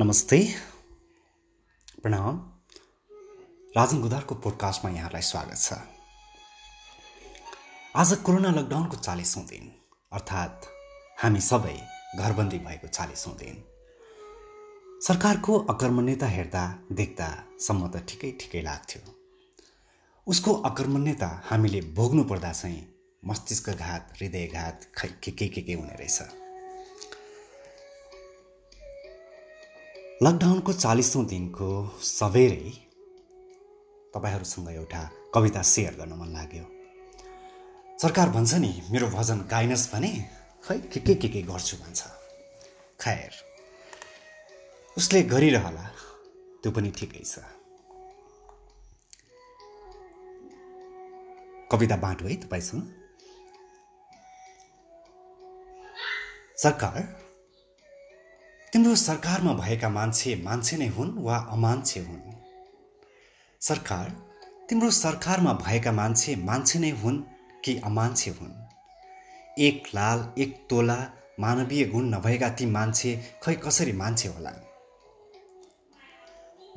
नमस्ते। प्रणाम। राजन गुदारको पोडकास्टमा यहाँलाई स्वागत छ। आज कोरोना लकडाउनको चालिसौँ दिन अर्थात् हामी सबै घरबन्दी भएको चालिसौँ दिन। सरकारको अकर्मण्यता हेर्दा देख्दासम्म त ठिकै ठिकै लाग्थ्यो। उसको अकर्मण्यता हामीले भोग्नु पर्दा चाहिँ मस्तिष्कघात हृदयघात खै के के के के हुने रहेछ। लकडाउनको चालिसौँ दिनको सबेरै तपाईँहरूसँग एउटा कविता सेयर गर्न मन लाग्यो। सरकार भन्छ नि मेरो भजन गाइनस् भने खै के के के के गर्छु भन्छ। खैर उसले गरिरहला त्यो पनि ठिकै छ। कविता बाँडु है तपाईँसँग। सरकार तिम्रो सरकारमा भएका मान्छे मान्छे नै हुन् वा अमान्छे हुन्? सरकार तिम्रो सरकारमा भएका मान्छे मान्छे नै हुन् कि अमान्छे हुन्? एक लाल एक तोला मानवीय गुण नभएका ती मान्छे खै कसरी मान्छे होला?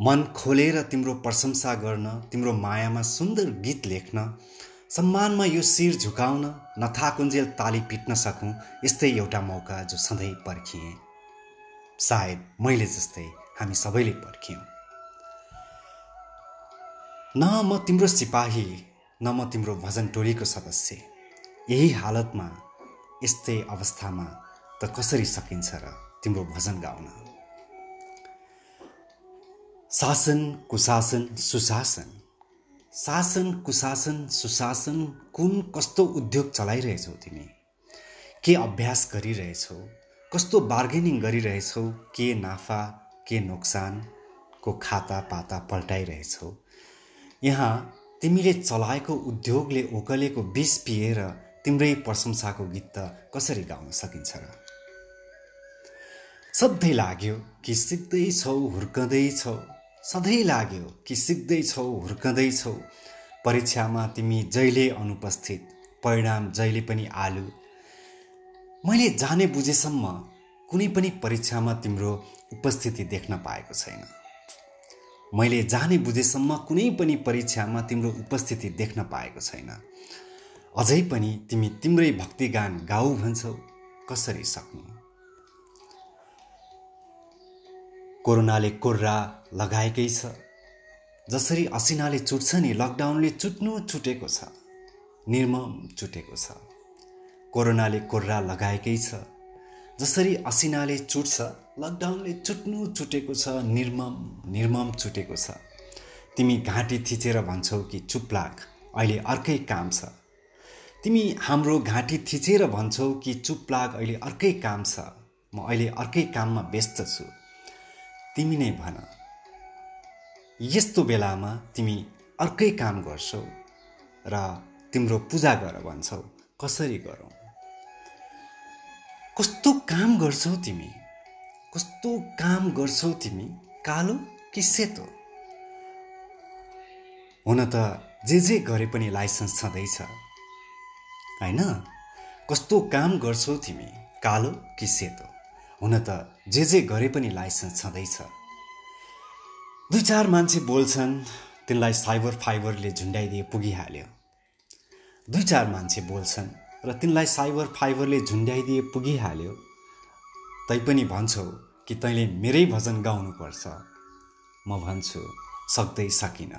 मन खोलेर तिम्रो प्रशंसा गर्न तिम्रो मायामा सुन्दर गीत लेख्न सम्मानमा यो शिर झुकाउन नथाकुन्जेल ताली पिट्न सकौँ यस्तै एउटा मौका जो सधैँ पर्खिएँ। सायद मैले जस्तै हामी सबैले पर्ख्यौँ। न म तिम्रो सिपाही न म तिम्रो भजन टोलीको सदस्य। यही हालतमा यस्तै अवस्थामा त कसरी सकिन्छ र तिम्रो भजन गाउन? शासन कुशासन सुशासन। शासन कुशासन सुशासन कुन कस्तो उद्योग चलाइरहेछौ तिमी? के अभ्यास गरिरहेछौ? कस्तो बार्गेनिङ गरिरहेछौ? के नाफा के नोक्सानको खाता पाता पल्टाइरहेछौ? यहाँ तिमीले चलाएको उद्योगले ओकलेको विष पिएर तिम्रै प्रशंसाको गीत त कसरी गाउन सकिन्छ र? सधैँ लाग्यो कि सिक्दैछौ हुर्कँदैछौ सधैँ लाग्यो कि सिक्दैछौ हुर्कँदैछौ परीक्षामा तिमी जहिले अनुपस्थित परिणाम जहिले पनि आलु। मैले जाने बुझेसम्म कुनै पनि परीक्षामा तिम्रो उपस्थिति देख्न पाएको छैन। मैले जाने बुझेसम्म कुनै पनि परीक्षामा तिम्रो उपस्थिति देख्न पाएको छैन। अझै पनि तिमी तिम्रै भक्तिगान गाऊ भन्छौ कसरी सक्नु? कोरोनाले कोर्रा लगाएकै छ। जसरी असिनाले चुट्छ नि लकडाउनले चुट्नु छुटेको छ। निर्मम चुटेको छ। कोरोनाले कोर्रा लगाएकै छ। जसरी असिनाले चुट्छ लकडाउनले चुट्नु चुटेको छ निर्मम निर्मम चुटेको छ। तिमी घाँटी थिचेर भन्छौ कि चुप लाग अहिले अर्कै काम छ। तिमी हाम्रो घाँटी थिचेर भन्छौ कि चुप लाग अहिले अर्कै काम छ। म अहिले अर्कै काममा व्यस्त छु। तिमी नै भन। यस्तो बेलामा तिमी अर्कै काम गर्छौ र तिम्रो पूजा गर भन्छौ। कसरी गरौँ? कस्तो काम गर्छौ तिमी? कस्तो काम गर्छौ तिमी? कालो कि सेतो? हुन त जे जे गरे पनि लाइसेन्स छँदैछ। होइन? कस्तो काम गर्छौ तिमी? कालो कि सेतो? हुन त जे जे गरे पनि लाइसेन्स छँदैछ। दुई चार मान्छे बोल्छन् तिनलाई साइबर फाइबरले झुन्ड्याइदिए पुगिहाल्यो। दुई चार मान्छे बोल्छन् र तिनलाई साइबर फाइबरले झुन्ड्याइदिए पुगिहाल्यो। तैपनि भन्छौ कि तैँले मेरै भजन गाउनुपर्छ। म भन्छु सक्दै सकिन।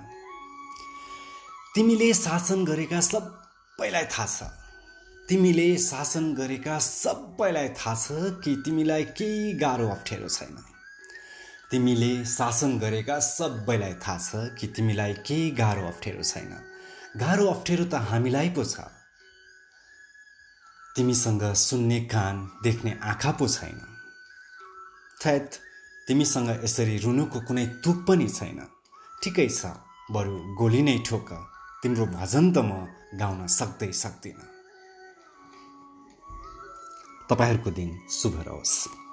तिमीले शासन गरेका सबैलाई थाहा छ। तिमीले शासन गरेका सबैलाई थाहा छ कि तिमीलाई केही गाह्रो अप्ठ्यारो छैन। तिमीले शासन गरेका सबैलाई थाहा छ कि तिमीलाई केही गाह्रो अप्ठ्यारो छैन। गाह्रो अप्ठ्यारो त हामीलाई पो छ। तिमीसँग सुन्ने कान देख्ने आँखा पो छैन। थैत तिमीसँग यसरी रुनुको कुनै तुक पनि छैन। ठिकै छ बरु गोली नै ठोक तिम्रो भजन त म गाउन सक्दै सक्दिनँ। तपाईँहरूको दिन शुभ रहोस्।